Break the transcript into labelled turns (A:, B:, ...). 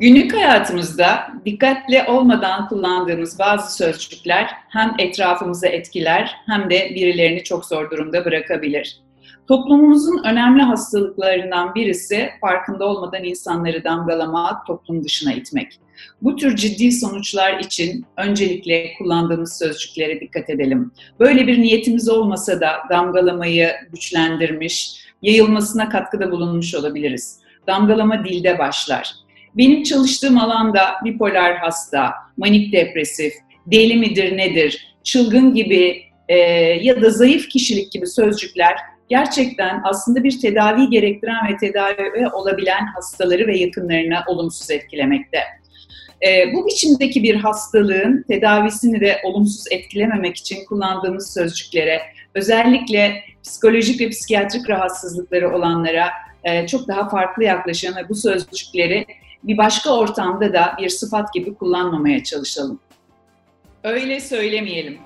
A: Günlük hayatımızda dikkatli olmadan kullandığımız bazı sözcükler hem etrafımızı etkiler hem de birilerini çok zor durumda bırakabilir. Toplumumuzun önemli hastalıklarından birisi farkında olmadan insanları damgalamak, toplum dışına itmek. Bu tür ciddi sonuçlar için öncelikle kullandığımız sözcüklere dikkat edelim. Böyle bir niyetimiz olmasa da damgalamayı güçlendirmiş, yayılmasına katkıda bulunmuş olabiliriz. Damgalama dilde başlar. Benim çalıştığım alanda bipolar hasta, manik depresif, deli midir nedir, çılgın gibi e, ya da zayıf kişilik gibi sözcükler gerçekten aslında bir tedavi gerektiren ve tedavi olabilen hastaları ve yakınlarına olumsuz etkilemekte. E, bu biçimdeki bir hastalığın tedavisini de olumsuz etkilememek için kullandığımız sözcüklere, özellikle psikolojik ve psikiyatrik rahatsızlıkları olanlara e, çok daha farklı yaklaşan ve bu sözcükleri bir başka ortamda da bir sıfat gibi kullanmamaya çalışalım. Öyle söylemeyelim.